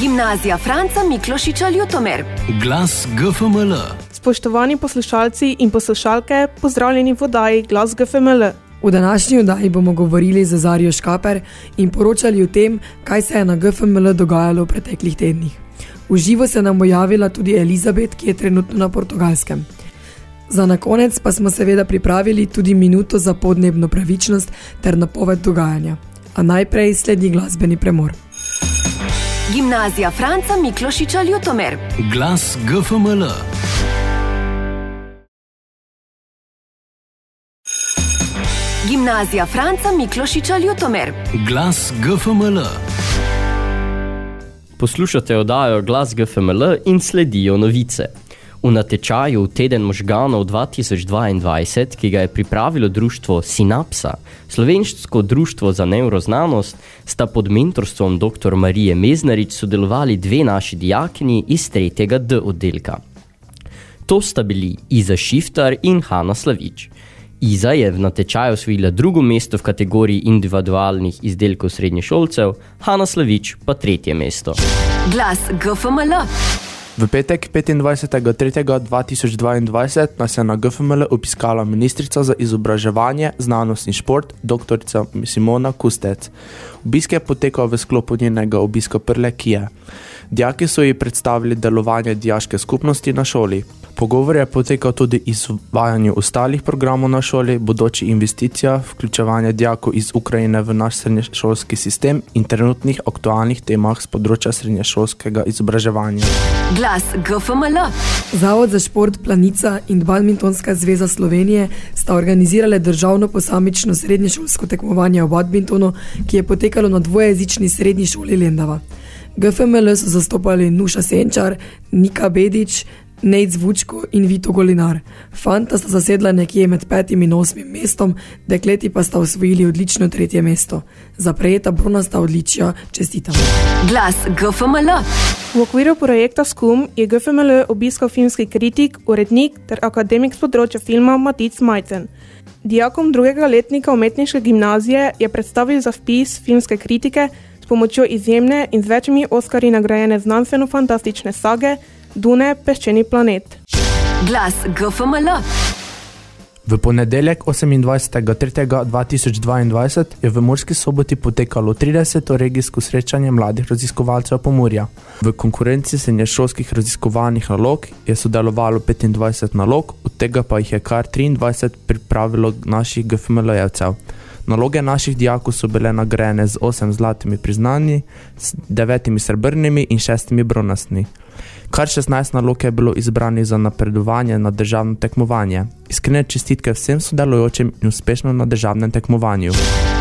Gimnazija Franca Miklošiča Ljutomer. Glas GFML. Spoštovani poslušalci in poslušalke, pozdravljeni v oddaji Glas GFML. V današnji oddaji bomo govorili z Zarijo Škaper in poročali o tem, kaj se je na GFML dogajalo v preteklih tednih. V živo se nam bo javila tudi Elizabet, ki je trenutno na portugalskem. Za na konec pa smo seveda pripravili tudi minuto za podnebno pravičnost ter napoved dogajanja. A najprej sledi glasbeni premor. Gimnazija Franca Miklošiča Ljutomer. Glas GFML. Gimnazija Franca Miklošiča Ljutomer. Glas GFML. Poslušate oddajo Glas GFML in sledijo novice. V natečaju Teden možganov 2022, ki ga je pripravilo društvo Sinapsa, slovensko društvo za neuroznanost, sta pod mentorstvom dr. Marije Meznarič sodelovali dve naši dijakini iz tretjega D oddelka. To sta bili Iza Šiftar in Hanna Slavič. Iza je v natečaju osvojila drugo mesto v kategoriji individualnih izdelkov srednješolcev, Hanna Slavič pa tretje mesto. Glas GFML. V petek 25.3.2022 nas je na GFML obiskala ministrica za izobraževanje, znanost in šport, dr. Simona Kustec. Obisk je potekal v sklopu njenega obiska Prlekije. Dijaki so ji predstavili delovanje dijaške skupnosti na šoli. Pogovor je potekal tudi izvajanju ostalih programov na šoli, bodoči investicija, vključevanje dijakov iz Ukrajine v naš srednješolski sistem in trenutnih aktualnih temah z področja srednješolskega izobraževanja. Glas GFML. Zavod za šport Planica in Badmintonska zveza Slovenije sta organizirale državno posamično srednješolsko tekmovanje v badmintonu, ki je potekalo na dvojezični srednji šoli Lendava. GFML so zastopali Nuša Senčar, Nika Bedič, Nejc Vučko in Vito Golinar. Fanta sta zasedla nekje med petim in osmim mestom, dekleti pa sta osvojili odlično tretje mesto. Za prejeta bronasta odličja čestitam. Glas GFML. V okviru projekta SKUM je GFML obiskal filmski kritik, urednik ter akademik z področja filma Matic Majcen. Dijakom drugega letnika umetniške gimnazije je predstavil za vpis filmske kritike s pomočjo izjemne in z večjimi Oskarji nagrajene znanstveno-fantastične sage Dune Peščeni planet. Glas GFML. V ponedeljek 28.3.2022 je v Murski soboti potekalo 30. regijsko srečanje mladih raziskovalcev Pomurja. V konkurenci srednješolskih raziskovalnih nalog je sodelovalo 25 nalog, od tega pa jih je kar 23 pripravilo naših GFML-jevcev. Naloge naših dijakov so bile nagrajene z 8 zlatimi priznanji, s 9 srebrnimi in 6 bronastmi. Kar 16 nalog je bilo izbranih za napredovanje na državno tekmovanje. Iskrene čestitke vsem sodelujočim in uspešno na državnem tekmovanju.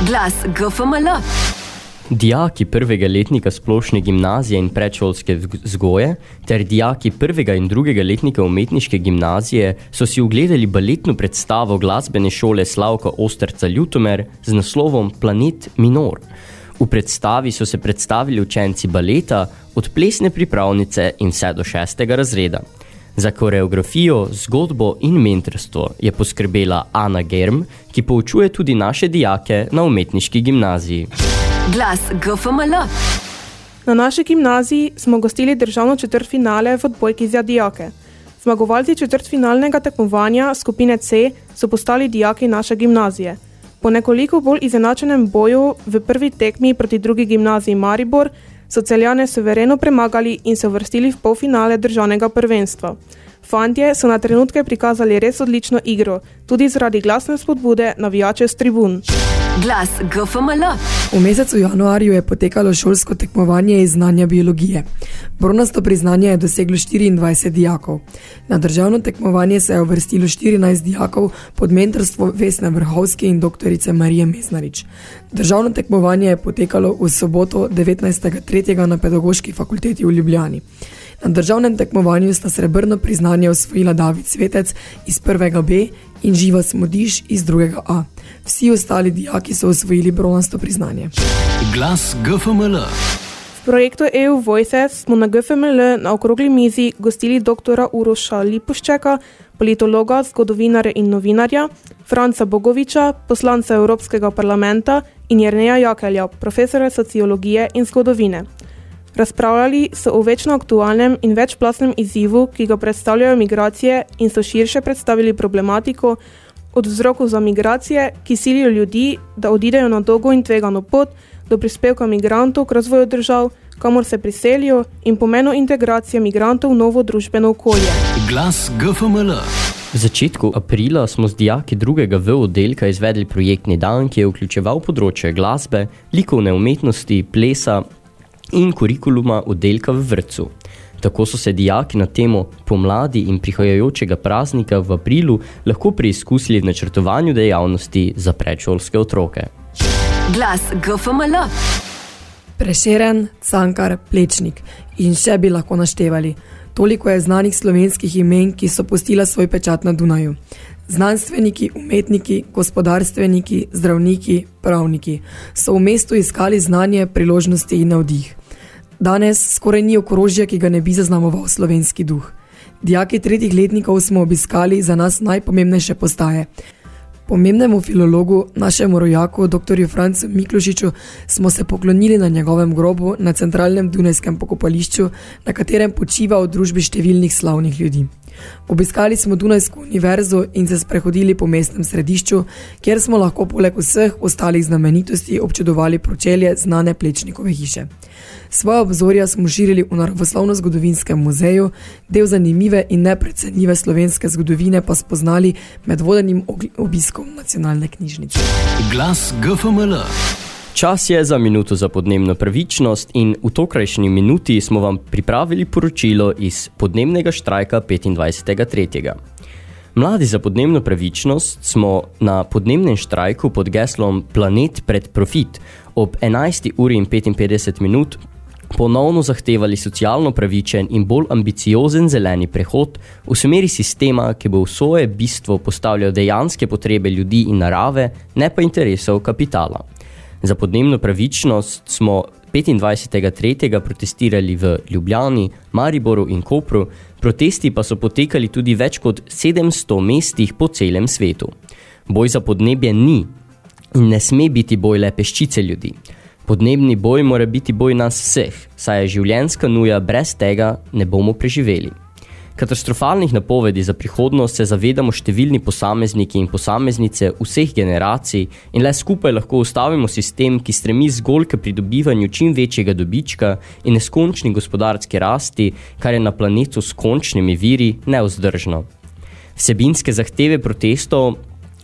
Glas GFML. Dijaki prvega letnika splošne gimnazije in predšolske vzgoje ter dijaki prvega in drugega letnika umetniške gimnazije so si ugledali baletno predstavo glasbene šole Slavka Osterca Ljutomer z naslovom Planet Minor. V predstavi so se predstavili učenci baleta, od plesne pripravnice in vse do šestega razreda. Za koreografijo, zgodbo in mentorstvo je poskrbela Ana Germ, ki poučuje tudi naše dijake na umetniški gimnaziji. Glas GFML. Na naši gimnaziji smo gostili državno četrtfinale v odbojki za dijake. Zmagovalci četrtfinalnega tekmovanja skupine C so postali dijaki naše gimnazije. Po nekoliko bolj izenačenem boju v prvi tekmi proti drugi gimnaziji Maribor so celjane suvereno premagali in se vrstili v polfinale državnega prvenstva. Fantje so na trenutke prikazali res odlično igro, tudi zaradi glasne spodbude navijače z tribun. Glas GFML. V mesecu januarju je potekalo šolsko tekmovanje iz znanja biologije. Bronasto priznanje je doseglo 24 dijakov. Na državno tekmovanje se je uvrstilo 14 dijakov pod mentorstvo Vesne Vrhovske in doktorice Marije Mesnarič. Državno tekmovanje je potekalo v soboto 19.3. na Pedagoški fakulteti v Ljubljani. Na državnem tekmovanju sta srebrno priznanje osvojila David Svetec iz prvega B in Živa Smodiš iz drugega A. Vsi ostali dijaki so osvojili bronasto priznanje. Glas GFML. V projektu EU Voices smo na GFML na okrogli mizi gostili dr. Uroša Lipuščeka, politologa, zgodovinarja in novinarja, Franca Bogoviča, poslanca Evropskega parlamenta in Jerneja Jakelja, profesora sociologije in zgodovine. Razpravljali so o večno aktualnem in večplastnem izzivu, ki ga predstavljajo migracije in so širše predstavili problematiko od vzrokov za migracije, ki silijo ljudi, da odidejo na dolgo in tvegano pot, do prispevka migrantov k razvoju držav, kamor se priselijo in pomenu integracije migrantov v novo družbeno okolje. Glas GFML. V začetku aprila smo z dijaki drugega V oddelka izvedli projektni dan, ki je vključeval področje glasbe, likovne umetnosti, plesa in kurikuluma oddelka v vrtcu. Tako so se dijaki na temo pomladi in prihajajočega praznika v aprilu lahko preizkusili v načrtovanju dejavnosti za predšolske otroke. Glas GFML. Prešeren, Cankar, Plečnik in še bi lahko naštevali. Toliko je znanih slovenskih imen, ki so postila svoj pečat na Dunaju. Znanstveniki, umetniki, gospodarstveniki, zdravniki, pravniki so v mestu iskali znanje, priložnosti in navdih. Danes skoraj ni okrožja, ki ga ne bi zaznamoval slovenski duh. Dijaki tretjih letnikov smo obiskali za nas najpomembnejše postaje. Pomembnemu filologu, našemu rojaku, dr. Francu Miklošiču, smo se poklonili na njegovem grobu na centralnem Dunajskem pokopališču, na katerem počiva v družbi številnih slavnih ljudi. Obiskali smo Dunajsko univerzo in se sprehodili po mestnem središču, kjer smo lahko poleg vseh ostalih znamenitosti občudovali pročelje znane plečnikove hiše. Svoje obzorja smo širili v Naravoslovno-zgodovinskem muzeju, del zanimive in neprecenljive slovenske zgodovine pa spoznali med vodenim obiskom nacionalne knjižnice. Glas GFML. Čas je za minuto za podnebno pravičnost in v tokrajšnji minuti smo vam pripravili poročilo iz podnebnega štrajka 25.3. Mladi za podnebno pravičnost smo na podnebnem štrajku pod geslom Planet pred profit ob 11. uri in 55 minut ponovno zahtevali socialno pravičen in bolj ambiciozen zeleni prehod v smeri sistema, ki bo v svoje bistvo postavljal dejanske potrebe ljudi in narave, ne pa interesov kapitala. Za podnebno pravičnost smo 25.3. protestirali v Ljubljani, Mariboru in Kopru, protesti pa so potekali tudi več kot 700 mestih po celem svetu. Boj za podnebje ni in ne sme biti boj le peščice ljudi. Podnebni boj mora biti boj nas vseh, saj je življenjska nuja brez tega ne bomo preživeli. Katastrofalnih napovedi za prihodnost se zavedamo številni posamezniki in posameznice vseh generacij in le skupaj lahko ustavimo sistem, ki stremi zgolj k pridobivanju čim večjega dobička in neskončni gospodarski rasti, kar je na planetu s končnimi viri neozdržno. Vsebinske zahteve protestov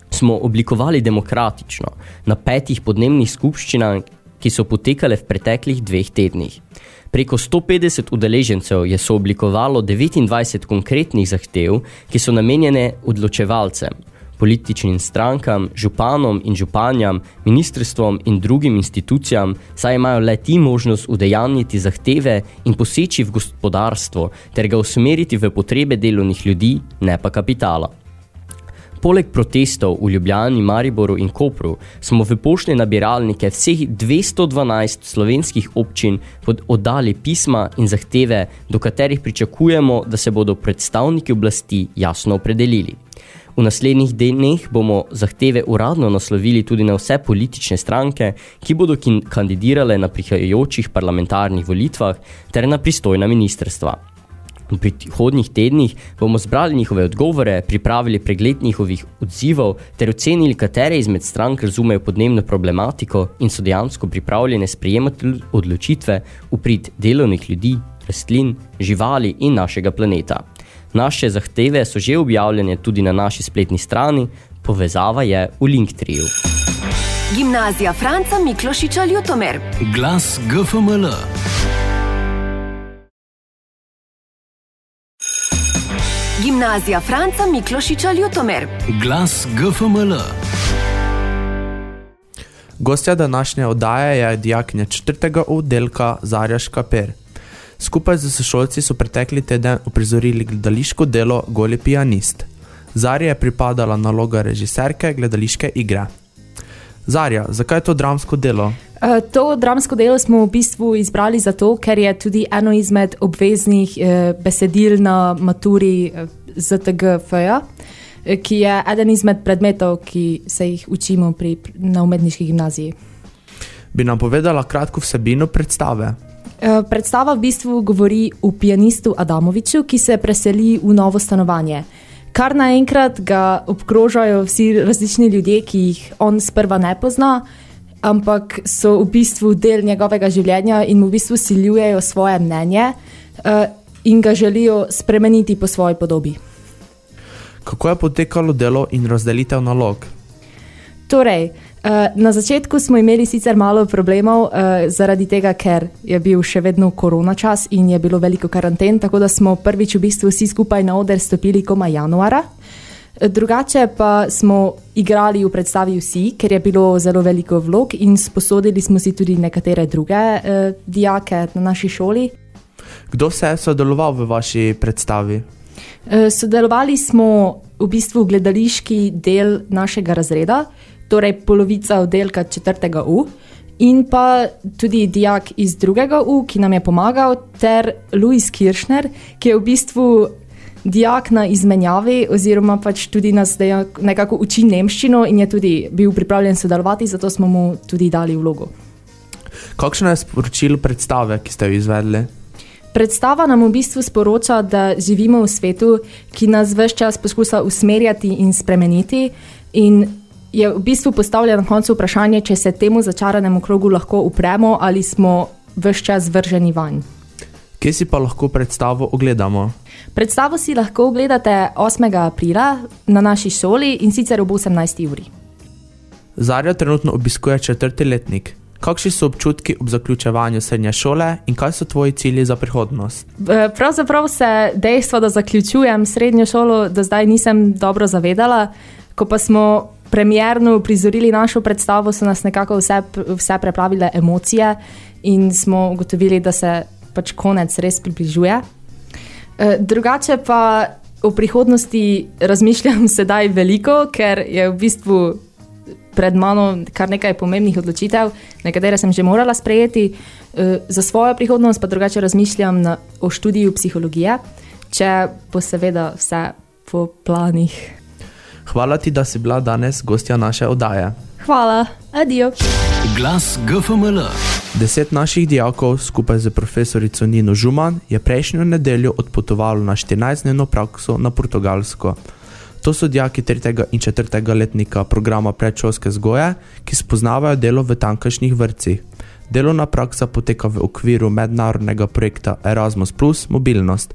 smo oblikovali demokratično na petih podnebnih skupščinah, ki so potekale v preteklih dveh tednih. Preko 150 udeležencev je sooblikovalo 29 konkretnih zahtev, ki so namenjene odločevalcem, političnim strankam, županom in županjam, ministrstvom in drugim institucijam, saj imajo le ti možnost udejanjiti zahteve in poseči v gospodarstvo ter ga usmeriti v potrebe delovnih ljudi, ne pa kapitala. Poleg protestov v Ljubljani, Mariboru in Kopru smo v poštne nabiralnike vseh 212 slovenskih občin oddali pisma in zahteve, do katerih pričakujemo, da se bodo predstavniki oblasti jasno opredelili. V naslednjih dneh bomo zahteve uradno naslovili tudi na vse politične stranke, ki bodo kandidirale na prihajajočih parlamentarnih volitvah ter na pristojna ministrstva. V prihodnjih tednih bomo zbrali njihove odgovore, pripravili pregled njihovih odzivov ter ocenili, katere izmed strank razumejo podnebno problematiko in so dejansko pripravljene sprejemati odločitve v prid delovnih ljudi, rastlin, živali in našega planeta. Naše zahteve so že objavljene tudi na naši spletni strani, povezava je v Linktriju. Gimnazija Franca Miklošiča Ljutomer. Glas GFML. Gimnazija Franca Miklošiča Ljutomer. Glas GFML. Gostja današnje oddaje je dijakinja četrtega oddelka Zarja Škaper. Skupaj z sošolci so pretekli teden uprizorili gledališko delo Goli pianist. Zarja je pripadala naloga režiserke gledališke igre. Zarja, zakaj je to dramsko delo? Eh, to dramsko delo smo v bistvu izbrali zato, ker je tudi eno izmed obveznih eh, besedil na maturi eh, ZTGF-ja, ki je eden izmed predmetov, ki se jih učimo pri, na umetniški gimnaziji. Bi nam povedala kratko vsebino predstave? Predstava v bistvu govori o pianistu Adamoviču, ki se preseli v novo stanovanje. Kar naenkrat ga obkrožajo vsi različni ljudje, ki jih on sprva ne pozna, ampak so v bistvu del njegovega življenja in mu v bistvu siljujejo svoje mnenje eh, in ga želijo spremeniti po svoji podobi. Kako je potekalo delo in razdelitev nalog? Torej, na začetku smo imeli sicer malo problemov, eh, zaradi tega, ker je bil še vedno korona čas in je bilo veliko karanten, tako da smo prvič v bistvu vsi skupaj na oder stopili komaj januara. Eh, Drugače pa smo igrali v predstavi vsi, ker je bilo zelo veliko vlog in sposodili smo si tudi nekatere druge eh, dijake na naši šoli. Kdo vse je sodeloval v vaši predstavi? Eh, Sodelovali smo v bistvu gledališki del našega razreda, torej polovica oddelka 4. U, in pa tudi dijak iz 2. U, ki nam je pomagal, ter Louis Kiršner, ki je v bistvu dijak na izmenjavi, oziroma pač tudi nas nekako uči nemščino in je tudi bil pripravljen sodelovati, zato smo mu tudi dali vlogo. Kakšno je sporočilo predstave, ki ste jo izvedli? Predstava nam v bistvu sporoča, da živimo v svetu, ki nas vse čas poskuša usmerjati in spremeniti, in je v bistvu postavlja na koncu vprašanje, če se temu začaranemu krogu lahko upremo ali smo vse čas vrženi vanj. Kje si pa lahko predstavo ogledamo? Predstavo si lahko ogledate 8. aprila na naši šoli in sicer ob 18. uri. Zarja trenutno obiskuje četrti letnik. Kakšni so občutki ob zaključevanju srednje šole in kaj so tvoji cilji za prihodnost? Pravzaprav se dejstvo, da zaključujem srednjo šolo, do zdaj nisem dobro zavedala. Ko pa smo premjerno prizorili našo predstavo, so nas nekako vse, vse preplavile emocije in smo ugotovili, da se pač konec res približuje. Eh, Drugače pa o prihodnosti razmišljam sedaj veliko, ker je v bistvu pred mano kar nekaj pomembnih odločitev, nekatere sem že morala sprejeti. Eh, Za svojo prihodnost pa drugače razmišljam na, o študiju psihologije, če bo seveda vse po planih. Hvala ti, da si bila danes gostja naše oddaje. Hvala, adijo. Glas GFML. Deset naših dijakov skupaj z profesorico Nino Žuman je prejšnjo nedeljo odpotovalo na 14-dnevno prakso na Portugalsko. To so dijaki 3. in 4. letnika programa predšolske vzgoje, ki spoznavajo delo v tamkajšnjih vrtcih. Delovna praksa poteka v okviru mednarodnega projekta Erasmus Plus Mobilnost.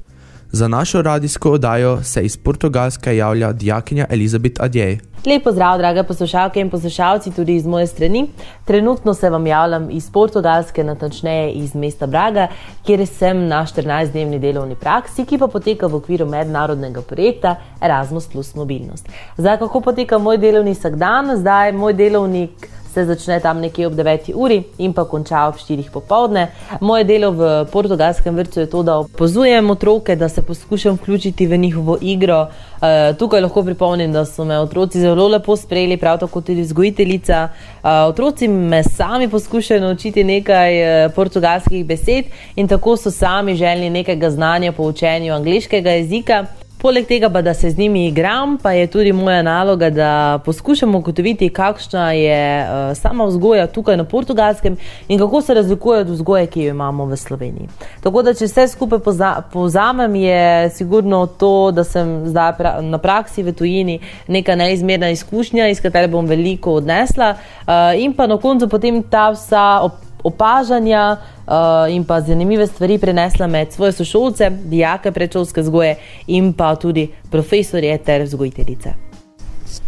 Za našo radijsko oddajo se iz Portugalske javlja dijakinja Elizabet Adjej. Lep pozdrav, drage poslušalke in poslušalci, tudi iz moje strani. Trenutno se vam javljam iz Portugalske, natančneje iz mesta Braga, kjer sem na 14-dnevni delovni praksi, ki pa poteka v okviru mednarodnega projekta Erasmus Plus Mobilnost. Zdaj, kako poteka moj delovni vsakdan? Zdaj, moj delovnik se začne tam nekje ob 9. uri in pa konča ob 4. popovdne. Moje delo v portugalskem vrtu je to, da opazujem otroke, da se poskušam vključiti v njihovo igro. Uh, tukaj lahko pripomnim, da so me otroci zelo lepo sprejeli, prav tako tudi vzgojiteljica. Uh, otroci me sami poskušajo naučiti nekaj uh, portugalskih besed in tako so sami želni nekega znanja po učenju angliškega jezika. Poleg tega, pa, da se z njimi igram, pa je tudi moja naloga, da poskušam ugotoviti, kakšna je uh, sama vzgoja tukaj na portugalskem in kako se razlikuje od vzgoje, ki jo imamo v Sloveniji. Tako da, če vse skupaj poza povzamem, je sigurno to, da sem zdaj pra na praksi v tujini neka neizmerna izkušnja, iz katere bom veliko odnesla, uh, in pa na koncu potem ta vsa opažanja uh, in pa zanimive stvari prenesla med svoje sošolce, dijake predšolske vzgoje in pa tudi profesorje ter vzgojiteljice.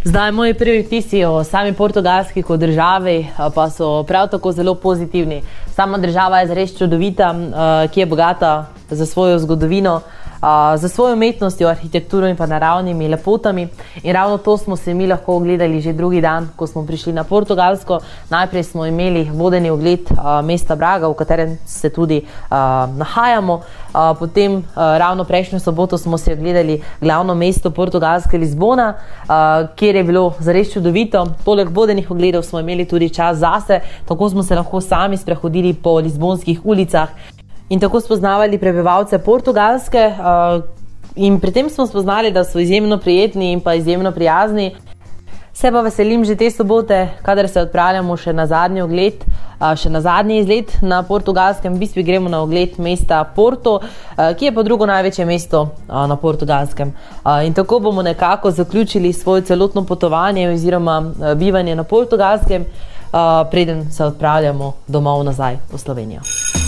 Zdaj, moji prvi vtisi o sami Portugalski kot državi pa so prav tako zelo pozitivni. Sama država je res čudovita, ki je bogata za svojo zgodovino, za svojo umetnostjo, arhitekturo in pa naravnimi lepotami. In ravno to smo se mi lahko ogledali že drugi dan, ko smo prišli na Portugalsko. Najprej smo imeli vodeni ogled mesta Braga, v katerem se tudi nahajamo. Potem, ravno prejšnjo soboto, smo si ogledali glavno mesto Portugalske, Lizbona, kjer je bilo zares čudovito. Poleg vodenih ogledov smo imeli tudi čas zase, tako smo se lahko sami sprehodili po lizbonskih ulicah in tako spoznavali prebivalce Portugalske. In pri tem smo spoznali, da so izjemno prijetni in pa izjemno prijazni. Se pa veselim že te sobote, kadar se odpravljamo še na zadnji ogled, še na zadnji izlet na portugalskem. V bistvu gremo na ogled mesta Porto, ki je pa drugo največje mesto na portugalskem. In tako bomo nekako zaključili svoje celotno potovanje oziroma bivanje na portugalskem, preden se odpravljamo domov nazaj v Slovenijo.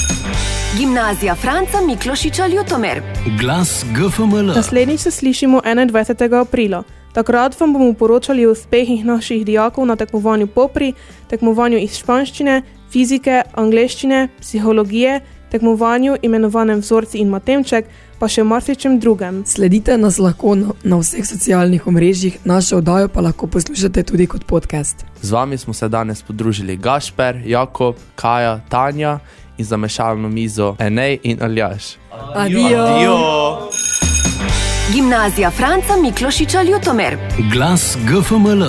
Gimnazija Franca Miklošiča Ljutomer. Glas GFML. Naslednjič se slišimo 21. aprila. Takrat vam bomo poročali o uspehih naših dijakov na tekmovanju popri, tekmovanju iz španščine, fizike, angleščine, psihologije, tekmovanju imenovanem vzorci in matemček, pa še marsičem drugem. Sledite nas lahko na, na vseh socialnih omrežjih, našo oddajo pa lahko poslušate tudi kot podcast. Z vami smo se danes podružili Gašper, Jakob, Kaja, Tanja in za mešalno mizo Enej in Aljaš. Adijo! Adijo. Gimnazija Franca Miklošiča Ljutomer. Glas GFML.